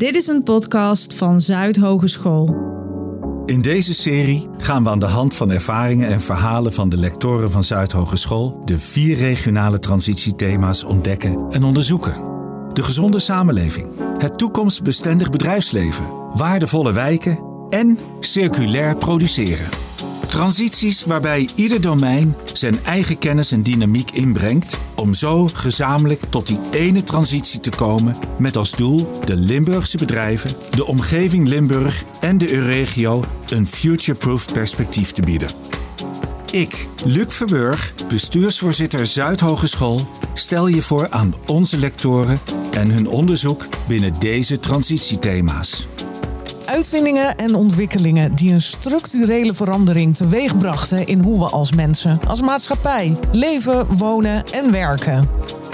Dit is een podcast van Zuid Hogeschool. In deze serie gaan we aan de hand van ervaringen en verhalen van de lectoren van Zuid Hogeschool de vier regionale transitiethema's ontdekken en onderzoeken. De gezonde samenleving, het toekomstbestendig bedrijfsleven, waardevolle wijken en circulair produceren. Transities waarbij ieder domein zijn eigen kennis en dynamiek inbrengt om zo gezamenlijk tot die ene transitie te komen met als doel de Limburgse bedrijven, de omgeving Limburg en de Euregio een future-proof perspectief te bieden. Ik, Luc Verburg, bestuursvoorzitter Zuidhogeschool, stel je voor aan onze lectoren en hun onderzoek binnen deze transitiethema's. Uitvindingen en ontwikkelingen die een structurele verandering teweegbrachten in hoe we als mensen, als maatschappij, leven, wonen en werken.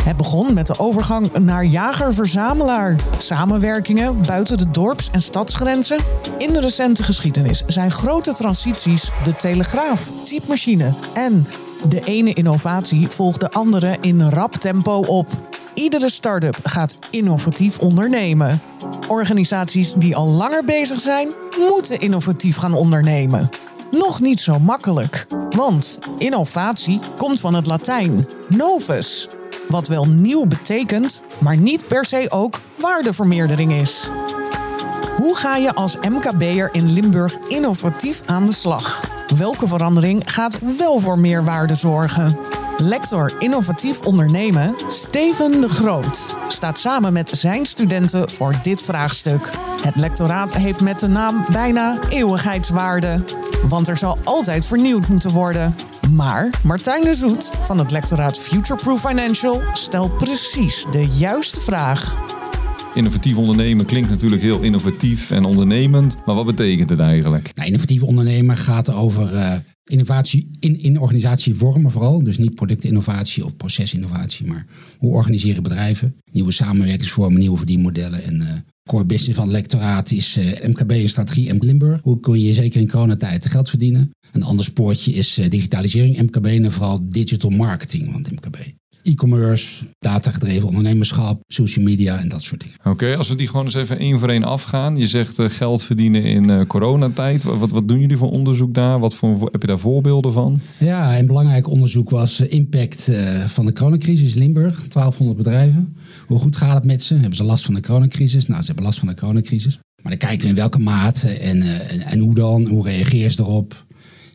Het begon met de overgang naar jager-verzamelaar. Samenwerkingen buiten de dorps- en stadsgrenzen. In de recente geschiedenis zijn grote transities de telegraaf, typemachine en de ene innovatie volgt de andere in rap tempo op. Iedere start-up gaat innovatief ondernemen. Organisaties die al langer bezig zijn, moeten innovatief gaan ondernemen. Nog niet zo makkelijk, want innovatie komt van het Latijn novus, wat wel nieuw betekent, maar niet per se ook waardevermeerdering is. Hoe ga je als MKB'er in Limburg innovatief aan de slag? Welke verandering gaat wel voor meer waarde zorgen? Lector Innovatief Ondernemen, Steven de Groot, staat samen met zijn studenten voor dit vraagstuk. Het lectoraat heeft met de naam bijna eeuwigheidswaarde, want er zal altijd vernieuwd moeten worden. Maar Martijn de Zoet van het lectoraat Futureproof Financial stelt precies de juiste vraag. Innovatief ondernemen klinkt natuurlijk heel innovatief en ondernemend. Maar wat betekent het eigenlijk? Nou, innovatief ondernemen gaat over uh, innovatie in, in organisatievormen vooral. Dus niet productinnovatie of procesinnovatie, maar hoe organiseren bedrijven? Nieuwe samenwerkingsvormen, nieuwe verdienmodellen. En uh, core business van lectoraat is uh, MKB en strategie en Limburg. Hoe kun je zeker in coronatijd geld verdienen? Een ander spoortje is digitalisering MKB en vooral digital marketing van het MKB e-commerce, datagedreven ondernemerschap, social media en dat soort dingen. Oké, als we die gewoon eens even één voor één afgaan. Je zegt uh, geld verdienen in uh, coronatijd. Wat, wat doen jullie voor onderzoek daar? Wat voor, heb je daar voorbeelden van? Ja, een belangrijk onderzoek was uh, impact van de coronacrisis in Limburg. 1200 bedrijven. Hoe goed gaat het met ze? Hebben ze last van de coronacrisis? Nou, ze hebben last van de coronacrisis. Maar dan kijken we in welke mate en, en, en hoe dan? Hoe reageer je erop?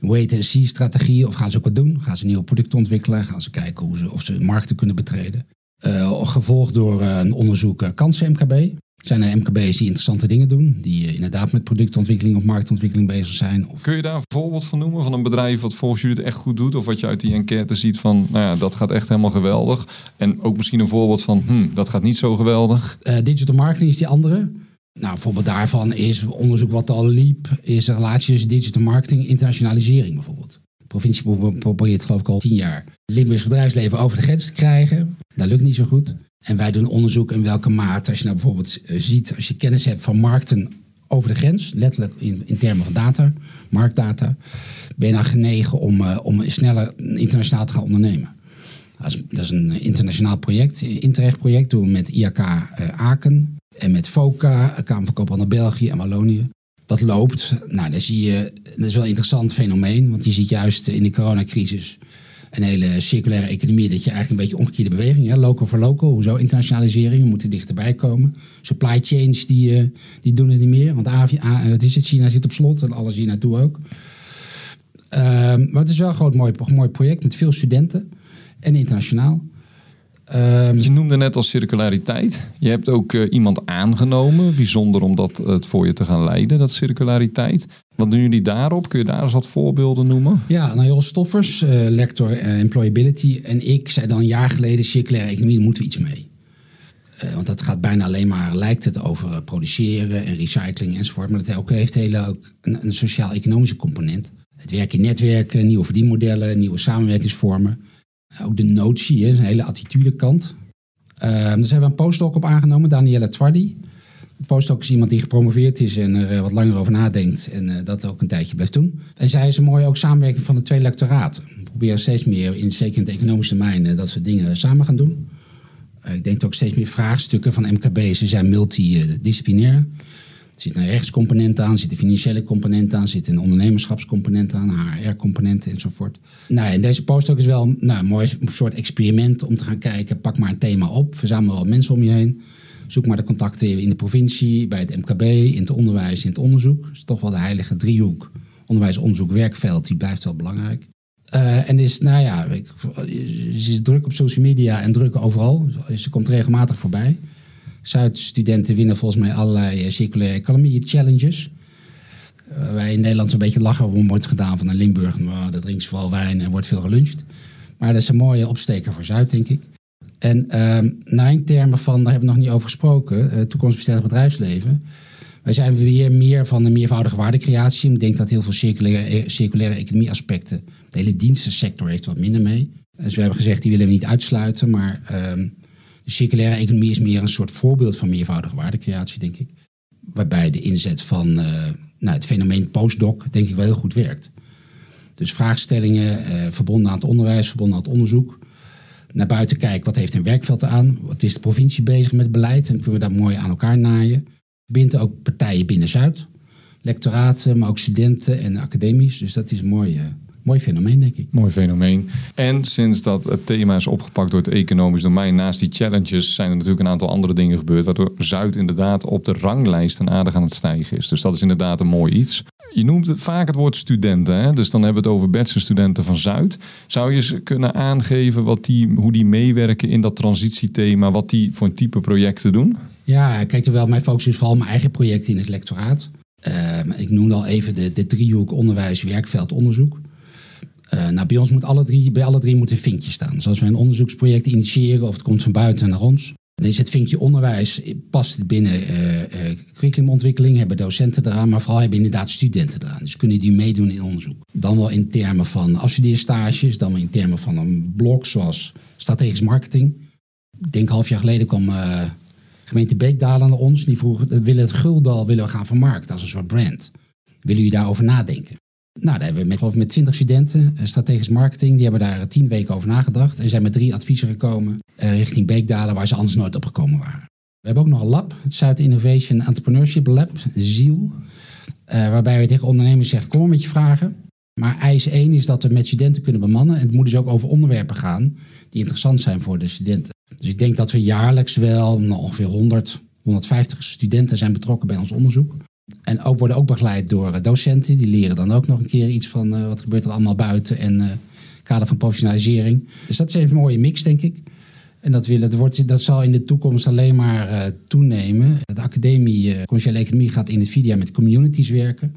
Wait-and-see-strategie? Of gaan ze ook wat doen? Gaan ze nieuwe producten ontwikkelen? Gaan ze kijken hoe ze, of ze markten kunnen betreden? Uh, gevolgd door uh, een onderzoek uh, kansen MKB. Zijn er MKB's die interessante dingen doen? Die inderdaad met productontwikkeling of marktontwikkeling bezig zijn? Of... Kun je daar een voorbeeld van noemen? Van een bedrijf wat volgens jullie het echt goed doet? Of wat je uit die enquête ziet van, nou ja, dat gaat echt helemaal geweldig. En ook misschien een voorbeeld van, hm, dat gaat niet zo geweldig. digital marketing is die andere. Nou, een voorbeeld daarvan is onderzoek wat al liep, is de relatie tussen digital marketing en internationalisering bijvoorbeeld. De provincie probeert geloof ik al tien jaar Limburgs bedrijfsleven over de grens te krijgen. Dat lukt niet zo goed. En wij doen onderzoek in welke mate, als je nou bijvoorbeeld eh, ziet, als je kennis hebt van markten over de grens, letterlijk in, termen van data, marktdata, ben je dan genegen om, uh, om sneller internationaal te gaan ondernemen. Dat is, dat is een internationaal project, Interreg project, doen we met IAK uh, Aken. En met FOCA, Kamer van Koophandel België en Wallonië. Dat loopt. Nou, dan zie je, dat is wel een interessant fenomeen. Want je ziet juist in de coronacrisis een hele circulaire economie. Dat je eigenlijk een beetje omgekeerde beweging. Hè? Local voor local. Hoezo internationalisering? We moeten dichterbij komen. Supply chains die, uh, die doen het niet meer. Want het is het, China zit op slot en alles hier naartoe ook. Uh, maar het is wel een groot mooi project met veel studenten. En internationaal. Um, je noemde net als circulariteit. Je hebt ook uh, iemand aangenomen, bijzonder om dat het voor je te gaan leiden, dat circulariteit. Wat doen jullie daarop? Kun je daar eens wat voorbeelden noemen? Ja, nou Jos Stoffers, uh, lector uh, Employability en ik zei dan een jaar geleden, circulaire economie, daar moeten we iets mee. want dat gaat bijna alleen maar, lijkt het, over produceren en recycling enzovoort. Maar dat ook, heeft hele, ook een, een sociaal-economische component. Het werken in netwerken, nieuwe verdienmodellen, nieuwe samenwerkingsvormen. Ook de notie, een hele attitudekant. Uh, daar hebben we een postdoc op aangenomen, Danielle Twardi. De postdoc is iemand die gepromoveerd is en er eh, wat langer over nadenkt en uh, dat ook een tijdje blijft doen. En zij is een mooie ook samenwerking van de twee lectoraten. We proberen steeds meer, in, zeker in het economische domein, dat we dingen samen gaan doen. Eh, ik denk ook steeds meer vraagstukken van MKB, ze zijn multidisciplinair. Zit een rechtscomponent aan, zit een financiële component aan, zit een ondernemerschapscomponent aan, HR-componenten enzovoort. Nou, en deze post ook is wel nou, een mooi soort experiment om te gaan kijken. Pak maar een thema op, verzamel wat mensen om je heen. Zoek maar de contacten in de provincie, bij het MKB, in het onderwijs, in het onderzoek. Dat is toch wel de heilige driehoek. Onderwijs, onderzoek, werkveld, die blijft wel belangrijk. Uh, en is, nou ja, ik, ze is druk op social media en druk overal. Ze komt regelmatig voorbij. Zuid-studenten winnen volgens mij allerlei eh, circulaire economie challenges. Uh, wij in Nederland zo'n beetje lachen hoe wordt gedaan van een Limburg. Nou, dat drinkt vooral wijn en wordt veel geluncht. Maar dat is een mooie opsteker voor Zuid, denk ik. En uh, nou in termen van, daar hebben we nog niet over gesproken, uh, toekomstbestendig bedrijfsleven. Wij zijn weer meer van de meervoudige waardecreatie. Ik denk dat heel veel circulaire, circulaire economie aspecten, de hele dienstensector heeft wat minder mee. Dus we hebben gezegd, die willen we niet uitsluiten, maar uh, de circulaire economie is meer een soort voorbeeld van meervoudige waardecreatie, denk ik. Waarbij de inzet van uh, nou, het fenomeen postdoc, denk ik, wel heel goed werkt. Dus vraagstellingen uh, verbonden aan het onderwijs, verbonden aan het onderzoek. Naar buiten kijken, wat heeft een werkveld aan? Wat is de provincie bezig met beleid? En kunnen we dat mooi aan elkaar naaien. Bindt ook partijen binnen Zuid. Lectoraten, maar ook studenten en academies. Dus dat is mooi, uh, mooi fenomeen, denk ik. Mooi fenomeen. En sinds dat het thema is opgepakt door het economisch domein, naast die challenges zijn er natuurlijk een aantal andere dingen gebeurd, waardoor Zuid inderdaad op de ranglijsten aardig aan het stijgen is. Dus dat is inderdaad een mooi iets. Je noemt het vaak het woord studenten, hè? dus dan hebben we het over bachelorstudenten van Zuid. Zou je ze kunnen aangeven wat die, hoe die meewerken in dat transitiethema, wat die voor een type projecten doen? Ja, kijk, terwijl mijn focus is vooral mijn eigen projecten in het lectoraat. Uh, ik noemde al even de, de driehoek onderwijs, werkveld, onderzoek. Uh, nou, bij ons moet alle drie, bij alle drie moet een vinkje staan. Dus als we een onderzoeksproject initiëren of het komt van buiten naar ons, dan is het vinkje onderwijs, past binnen uh, uh, curriculumontwikkeling, hebben docenten eraan, maar vooral hebben inderdaad studenten eraan. Dus kunnen die meedoen in onderzoek. Dan wel in termen van afstudeerstages, dan wel in termen van een blok zoals strategisch marketing. Ik denk half jaar geleden kwam uh, gemeente Beekdalen naar ons. Die vroeg, willen het Guldal willen we gaan vermarkten als een soort brand. Willen jullie daarover nadenken? Nou, daar hebben we met, geloof met 20 studenten, uh, strategisch marketing, die hebben daar tien weken over nagedacht. En zijn met drie adviezen gekomen uh, richting Beekdalen, waar ze anders nooit op gekomen waren. We hebben ook nog een lab, het Zuid Innovation Entrepreneurship Lab, ZIEL. Waarbij we tegen ondernemers zeggen, kom met je vragen. Maar eis 1 is dat we met studenten kunnen bemannen. En het moet dus ook over onderwerpen gaan die interessant zijn voor de studenten. Dus ik denk dat we jaarlijks wel nou, ongeveer 100, 150 studenten zijn betrokken bij ons onderzoek. En ook worden ook begeleid door docenten. Die leren dan ook nog een keer iets van uh, wat gebeurt er allemaal buiten en uh, kader van professionalisering. Dus dat is even een mooie mix, denk ik. En dat, willen, dat, wordt, dat zal in de toekomst alleen maar uh, toenemen. De academie commerciële economie gaat in het VIDIA met communities werken.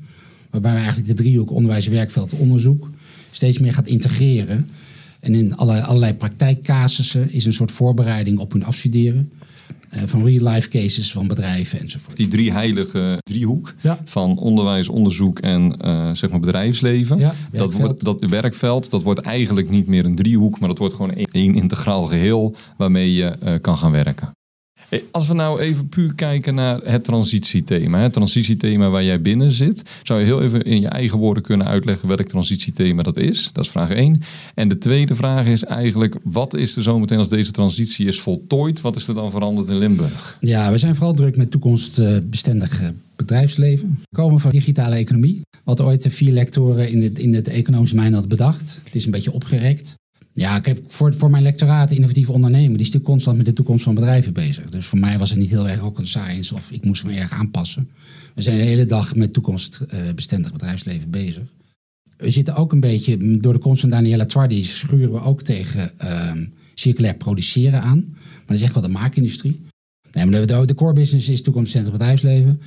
Waarbij we eigenlijk de driehoek onderwijs, werkveld, onderzoek steeds meer gaat integreren. En in allerlei, allerlei praktijkcasussen is een soort voorbereiding op hun afstuderen. Uh, van real-life cases van bedrijven enzovoort. Die drie heilige driehoek ja. van onderwijs, onderzoek en uh, zeg maar bedrijfsleven. Ja, dat, wordt, dat werkveld, dat wordt eigenlijk niet meer een driehoek, maar dat wordt gewoon één integraal geheel waarmee je uh, kan gaan werken. Als we nou even puur kijken naar het transitiethema, het transitiethema waar jij binnen zit, zou je heel even in je eigen woorden kunnen uitleggen welk transitiethema dat is? Dat is vraag 1. En de tweede vraag is eigenlijk, wat is er zometeen als deze transitie is voltooid? Wat is er dan veranderd in Limburg? Ja, we zijn vooral druk met toekomstbestendig bedrijfsleven. We komen van digitale economie, wat ooit de vier lectoren in het, in het domein hadden bedacht. Het is een beetje opgerekt. Ja, kijk, voor, voor mijn lectoraat innovatieve ondernemen, die is natuurlijk constant met de toekomst van bedrijven bezig. Dus voor mij was het niet heel erg rocket science of ik moest me erg aanpassen. We zijn de hele dag met toekomstbestendig bedrijfsleven bezig. We zitten ook een beetje, door de komst van Daniela Twardi schuren we ook tegen uh, circulair produceren aan. Maar dat is echt wel de maakindustrie. Nee, maar de, de core business is toekomstbestendig bedrijfsleven.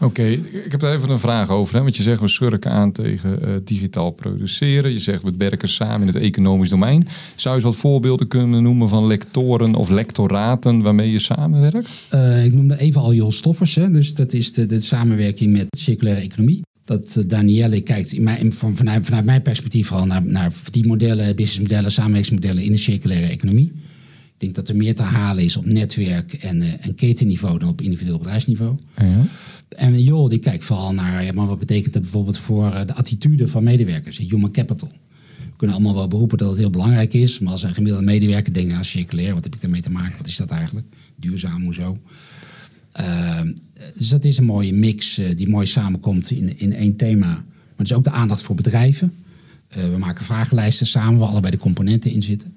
Oké, ik heb daar even een vraag over. Hè? Want je zegt we schurken aan tegen uh, digitaal produceren. Je zegt we werken samen in het economisch domein. Zou je wat voorbeelden kunnen noemen van lectoren of lectoraten waarmee je samenwerkt? Uh, ik noemde even al Jos Stoffers. Hè? Dus dat is de, samenwerking met circulaire economie. Dat uh, Danielle kijkt in mijn, van, vanuit, vanuit mijn perspectief vooral naar, naar verdienmodellen, businessmodellen, samenwerkingsmodellen in de circulaire economie. Denk dat er meer te halen is op netwerk en, en ketenniveau dan op individueel bedrijfsniveau. Ja. En joh, die kijkt vooral naar, ja, maar wat betekent dat bijvoorbeeld voor de attitude van medewerkers, human capital. We kunnen allemaal wel beroepen dat het heel belangrijk is. Maar als een gemiddelde medewerker denkt, nou circulair, wat heb ik daarmee te maken? Wat is dat eigenlijk? Duurzaam, hoezo? Uh, dus dat is een mooie mix uh, die mooi samenkomt in, in één thema. Maar het is ook de aandacht voor bedrijven. Uh, we maken vragenlijsten samen waar allebei de componenten in zitten.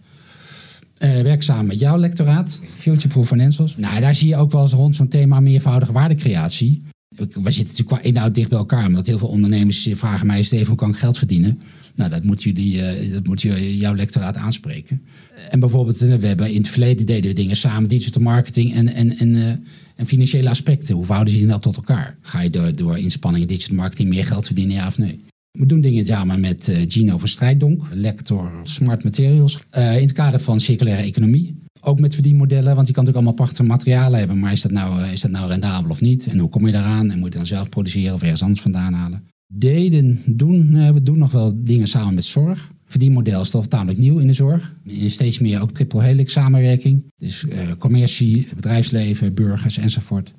Uh, werk samen met jouw lectoraat, Future Proof Financials. Nou, daar zie je ook wel eens rond zo'n thema meervoudige waardecreatie. We zitten natuurlijk qua inhoud dicht bij elkaar, omdat heel veel ondernemers vragen mij, Steven, hoe kan ik geld verdienen? Nou, dat moet, jullie, uh, dat moet jouw lectoraat aanspreken. En bijvoorbeeld, we hebben in het verleden deden we dingen samen, digital marketing en, en, en, en financiële aspecten. Hoe verhouden ze die nou tot elkaar? Ga je door, door inspanningen digital marketing meer geld verdienen, ja of nee? We doen dingen samen met uh, Gino van Strijdonk, lector Smart Materials, uh, in het kader van circulaire economie. Ook met verdienmodellen, want je kan natuurlijk allemaal prachtige materialen hebben, maar is dat, nou, is dat nou rendabel of niet? En hoe kom je daaraan? En moet je dan zelf produceren of ergens anders vandaan halen? Deden, doen, we doen nog wel dingen samen met zorg. Verdienmodel is toch tamelijk nieuw in de zorg. Steeds meer ook triple helix samenwerking. Dus commercie, bedrijfsleven, burgers enzovoort.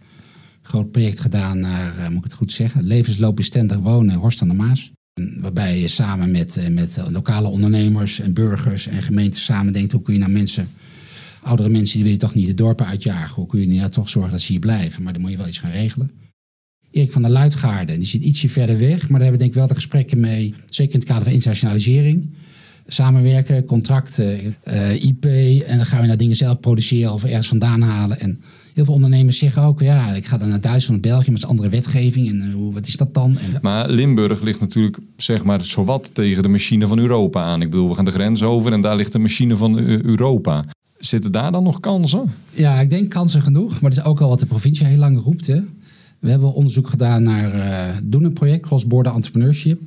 Groot project gedaan naar, moet ik het goed zeggen, levensloopbestendig wonen, Horst aan de Maas. Waarbij je samen met, met lokale ondernemers en burgers en gemeenten samen denkt... hoe kun je nou mensen, oudere mensen, die wil je toch niet de dorpen uitjagen. Hoe kun je nou toch zorgen dat ze hier blijven? Maar dan moet je wel iets gaan regelen. Erik van der Luitgaarden, die zit ietsje verder weg. Maar daar hebben we denk ik wel de gesprekken mee. Zeker in het kader van internationalisering. Samenwerken, contracten, uh, IP. En dan gaan we naar dingen zelf produceren of ergens vandaan halen. En heel veel ondernemers zeggen ook, ja, ik ga dan naar Duitsland, België, met een andere wetgeving. En uh, wat is dat dan? En, maar Limburg ligt natuurlijk, zeg maar, zowat tegen de machine van Europa aan. Ik bedoel, we gaan de grens over en daar ligt de machine van Europa. Zitten daar dan nog kansen? Ja, ik denk kansen genoeg. Maar het is ook al wat de provincie heel lang roept. Hè. We hebben onderzoek gedaan naar uh, doen een project, cross-border entrepreneurship.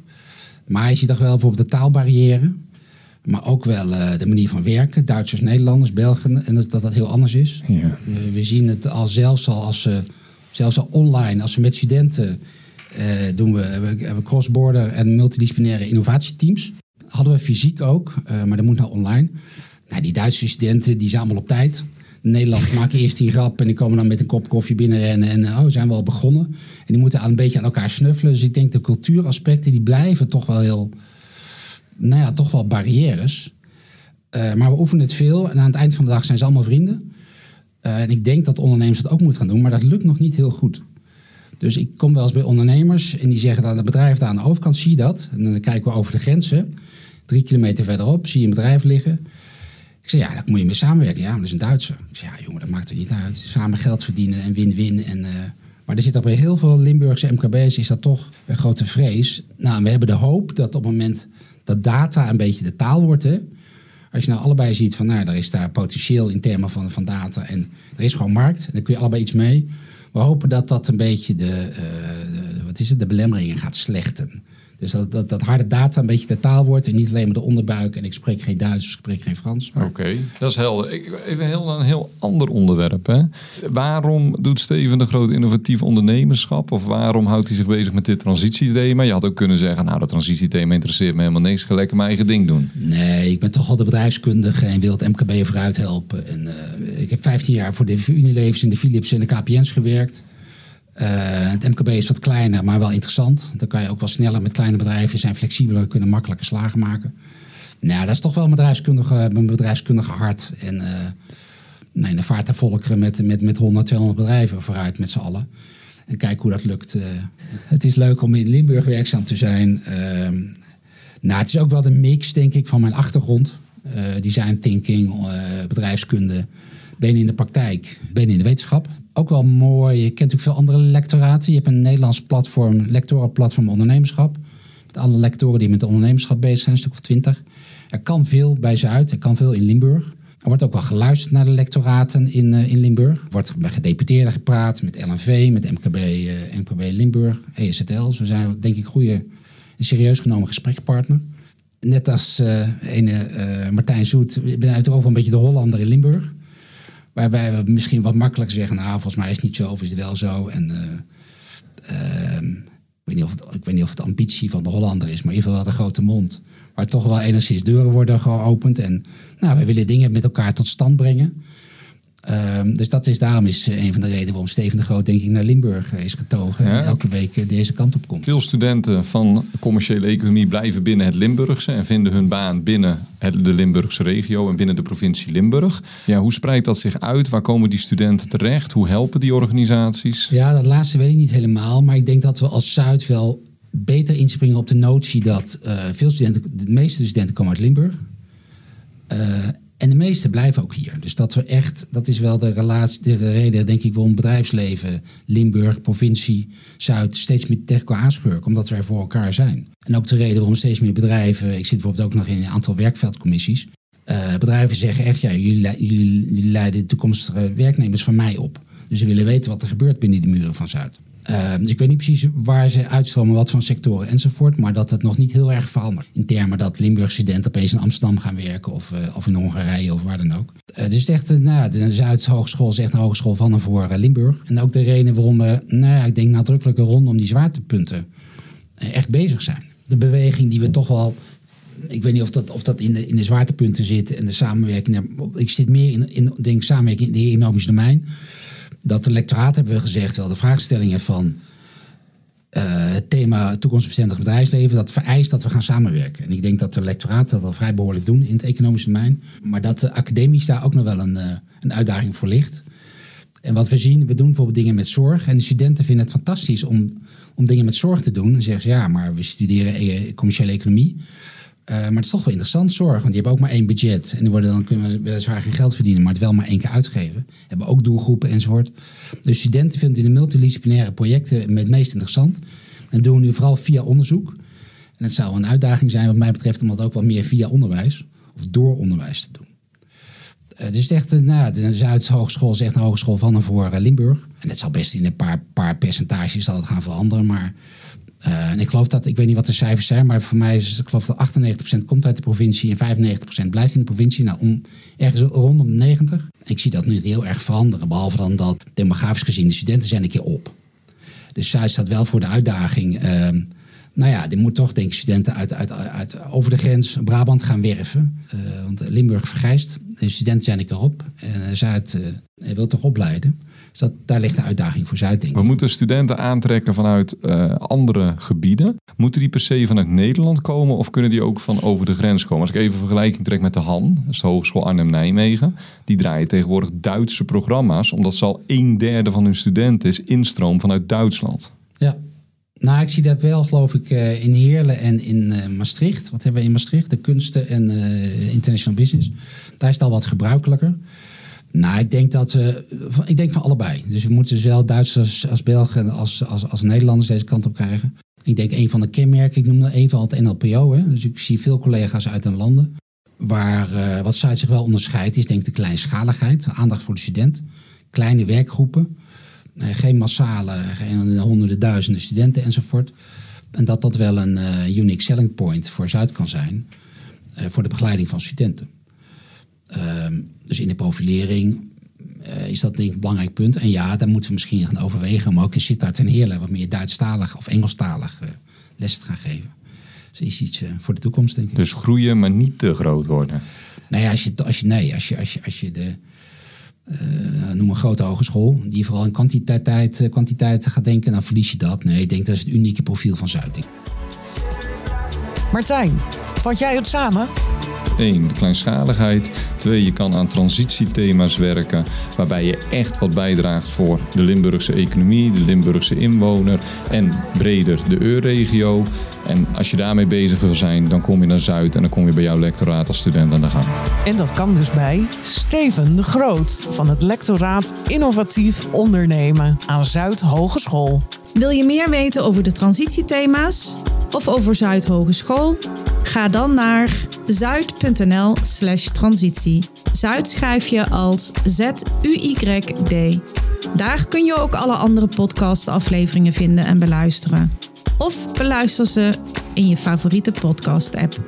Maar je ziet toch wel bijvoorbeeld de taalbarrière. Maar ook wel uh, de manier van werken. Duitsers, Nederlanders, Belgen. En dat dat, dat heel anders is. Ja. Uh, we zien het al zelfs al als uh, zelfs al online, als we met studenten doen we, we, we cross-border en multidisciplinaire innovatieteams. Hadden we fysiek ook, maar dat moet nou online. Nou, die Duitse studenten die zijn allemaal op tijd. De Nederlanders maken eerst die grap en die komen dan met een kop koffie binnenrennen en oh, zijn we al begonnen. En die moeten aan een beetje aan elkaar snuffelen. Dus ik denk de cultuuraspecten die blijven toch wel heel nou ja, toch wel barrières. Uh, maar we oefenen het veel en aan het eind van de dag zijn ze allemaal vrienden. Uh, en ik denk dat ondernemers dat ook moeten gaan doen, maar dat lukt nog niet heel goed. Dus ik kom wel eens bij ondernemers en die zeggen dan: het bedrijf daar aan de overkant, zie je dat? En dan kijken we over de grenzen. Drie kilometer verderop zie je een bedrijf liggen. Ik zeg, ja, daar moet je mee samenwerken. Ja, maar dat is een Duitser. Ik zeg, ja, jongen, dat maakt er niet uit. Samen geld verdienen en win-win. En, uh, maar er zit ook bij heel veel Limburgse MKB's is dat toch een grote vrees. Nou, we hebben de hoop dat op het moment dat data een beetje de taal wordt. Hè? Als je nou allebei ziet van, nou, er is daar potentieel in termen van, van data en er is gewoon markt. En dan kun je allebei iets mee. We hopen dat dat een beetje de, uh, de wat is het, de belemmeringen gaat slechten. Dus dat, dat, dat harde data een beetje de taal wordt en niet alleen maar de onderbuik. En ik spreek geen Duits, ik spreek geen Frans. Oké, okay, dat is helder. Even heel, een heel ander onderwerp. Hè? Waarom doet Steven de groot innovatief ondernemerschap? Of waarom houdt hij zich bezig met dit transitiethema? Je had ook kunnen zeggen, nou dat transitiethema interesseert me helemaal niks. Ga lekker mijn eigen ding doen. Nee, ik ben toch al de bedrijfskundige en wil het MKB vooruit helpen. En, uh, ik heb 15 jaar voor de Unilevers en de Philips en de KPN's gewerkt. Uh, het MKB is wat kleiner, maar wel interessant. Dan kan je ook wel sneller met kleine bedrijven zijn flexibeler, kunnen makkelijker slagen maken. Nou, dat is toch wel een bedrijfskundige, een bedrijfskundige hart. En uh, nee, dan vaart de volkeren met, met, met 100, 200 bedrijven vooruit met z'n allen. En kijk hoe dat lukt. Uh, het is leuk om in Limburg werkzaam te zijn. nou, het is ook wel de mix, denk ik, van mijn achtergrond. design thinking, bedrijfskunde. Ben in de praktijk, ben in de wetenschap ook wel mooi. Je kent natuurlijk veel andere lectoraten. Je hebt een Nederlands platform, lectorenplatform ondernemerschap. Met alle lectoren die met ondernemerschap bezig zijn, een stuk of twintig. Er kan veel bij Zuid, er kan veel in Limburg. Er wordt ook wel geluisterd naar de lectoraten in, uh, in Limburg. Er wordt met gedeputeerden gepraat, met LNV, met MKB, uh, MKB Limburg, ESTL. we zijn denk ik goede, een serieus genomen gesprekspartner. Net als uh, ene Martijn Zoet, ik ben uiteraard een beetje de Hollander in Limburg. Waarbij we misschien wat makkelijker zeggen, nou, volgens mij is het niet zo of is het wel zo. En uh, uh, ik, weet niet of het, ik weet niet of het ambitie van de Hollander is, maar in ieder geval wel de grote mond. Waar toch wel enigszins deuren worden geopend. En nou, we willen dingen met elkaar tot stand brengen. Ehm, dus dat is, daarom is eh, een van de redenen waarom Steven de Groot denk ik naar Limburg eh, is getogen. Ja. En elke week eh, deze kant op komt. Veel studenten van commerciële economie blijven binnen het Limburgse en vinden hun baan binnen het, de Limburgse regio en binnen de provincie Limburg. Ja, hoe spreidt dat zich uit? Waar komen die studenten terecht? Hoe helpen die organisaties? Ja, dat laatste weet ik niet helemaal. Maar ik denk dat we als Zuid wel beter inspringen op de notie dat veel studenten, de meeste studenten komen uit Limburg. En de meeste blijven ook hier. Dus dat we echt, dat is wel de relatie, de reden denk ik waarom bedrijfsleven, Limburg, provincie, Zuid steeds meer elkaar aanschurken. Omdat we er voor elkaar zijn. En ook de reden waarom steeds meer bedrijven, ik zit bijvoorbeeld ook nog in een aantal werkveldcommissies. eh, bedrijven zeggen echt, ja, jullie, jullie, jullie leiden de toekomstige werknemers van mij op. Dus ze willen weten wat er gebeurt binnen de muren van Zuid. Eh, dus ik weet niet precies waar ze uitstromen, wat van sectoren enzovoort. Maar dat het nog niet heel erg verandert. In termen dat Limburg studenten opeens in Amsterdam gaan werken. Of, eh, of in Hongarije of waar dan ook. Eh, dus echt, eh, nou, de Zuidhogeschool is echt een hogeschool van en voor Limburg. En ook de reden waarom we, nou ik denk nadrukkelijke rondom die zwaartepunten echt bezig zijn. De beweging die we toch wel ik weet niet of dat, of dat in, de, in de zwaartepunten zit en de samenwerking. Nou, Ik zit meer in, in denk, samenwerking in het economisch domein. Dat de lectoraat hebben we gezegd, wel de vraagstellingen van eh, het thema toekomstbestendig bedrijfsleven, dat vereist dat we gaan samenwerken. En ik denk dat de lectoraat dat al vrij behoorlijk doen in het economisch domein. Maar dat de academisch daar ook nog wel een, eh, een uitdaging voor ligt. En wat we zien, we doen bijvoorbeeld dingen met zorg. En de studenten vinden het fantastisch om, om dingen met zorg te doen. En zeggen ze, ja, maar we studeren e- commerciële economie. Eh, maar het is toch wel interessant, zorg. Want die hebben ook maar één budget. En die worden, dan kunnen we weliswaar geen geld verdienen, maar het wel maar één keer uitgeven. Hebben ook doelgroepen enzovoort. Dus studenten vinden in de multidisciplinaire projecten het meest interessant. En doen we nu vooral via onderzoek. En het zou een uitdaging zijn, wat mij betreft, om dat ook wat meer via onderwijs of door onderwijs te doen. Eh, dus echt, eh, nou, de Zuidhogeschool is echt een hogeschool van en voor eh, Limburg. En het zal best in een paar, paar percentages zal het gaan veranderen. Maar eh, en ik geloof dat, ik weet niet wat de cijfers zijn, maar voor mij is ik geloof dat 98% komt uit de provincie en 95% blijft in de provincie. Nou, om, ergens rondom de 90. En ik zie dat nu heel erg veranderen, behalve dan dat demografisch gezien de studenten zijn een keer op. Dus Zuid staat wel voor de uitdaging. ehm, nou ja, die moet toch denk ik studenten uit, uit, uit over de grens Brabant gaan werven. Eh, want Limburg vergrijst. De studenten zijn een keer op. En Zuid eh, wil toch opleiden. Dus dat, daar ligt de uitdaging voor Zuid, denk ik. We moeten studenten aantrekken vanuit eh, andere gebieden. Moeten die per se vanuit Nederland komen of kunnen die ook van over de grens komen? Als ik even een vergelijking trek met de HAN, dat is de Hogeschool Arnhem-Nijmegen. Die draaien tegenwoordig Duitse programma's, omdat ze al een derde van hun studenten is instroom vanuit Duitsland. Ja. Nou, ik zie dat wel, geloof ik, eh, in Heerlen en in eh, Maastricht. Wat hebben we in Maastricht? De kunsten en eh, international business. Daar is het al wat gebruikelijker. Nou, ik denk dat ik denk van allebei. Dus we moeten zowel Duitsers als Belgen als, als, als Nederlanders deze kant op krijgen. Ik denk een van de kenmerken, ik noemde een van het NLPO. Hè. Dus ik zie veel collega's uit de landen. Waar wat Zuid zich wel onderscheidt, is denk ik de kleinschaligheid. Aandacht voor de student. Kleine werkgroepen. Eh, geen massale, geen honderden duizenden studenten enzovoort. En dat dat wel een eh, unique selling point voor Zuid kan zijn. eh, voor de begeleiding van studenten. Ehm, dus in de profilering is dat denk ik een belangrijk punt. En ja, daar moeten we misschien gaan overwegen om ook in Sittard en Heerlen wat meer Duitsstalig of Engelstalig les te gaan geven. Dus is iets voor de toekomst, denk ik. Dus groeien, maar niet te groot worden. Nou ja, als je, als je, nee, als je, als je, als je de, eh, noem een grote hogeschool, die vooral in kwantiteit, eh, kwantiteit gaat denken, dan verlies je dat. Nee, ik denk dat is het unieke profiel van Zuid. denk ik. Martijn, vat jij het samen? Eén, de kleinschaligheid. Twee, je kan aan transitiethema's werken. Waarbij je echt wat bijdraagt voor de Limburgse economie, de Limburgse inwoner en breder de EU-regio. En als je daarmee bezig wil zijn, dan kom je naar Zuid en dan kom je bij jouw lectoraat als student aan de gang. En dat kan dus bij Steven de Groot van het lectoraat Innovatief Ondernemen aan Zuid Hogeschool. Wil je meer weten over de transitiethema's of over Zuid Hogeschool? Ga dan naar zuid.nl slash transitie. Zuid schrijf je als Z-U-Y-D. Daar kun je ook alle andere podcastafleveringen vinden en beluisteren. Of beluister ze in je favoriete podcast-app.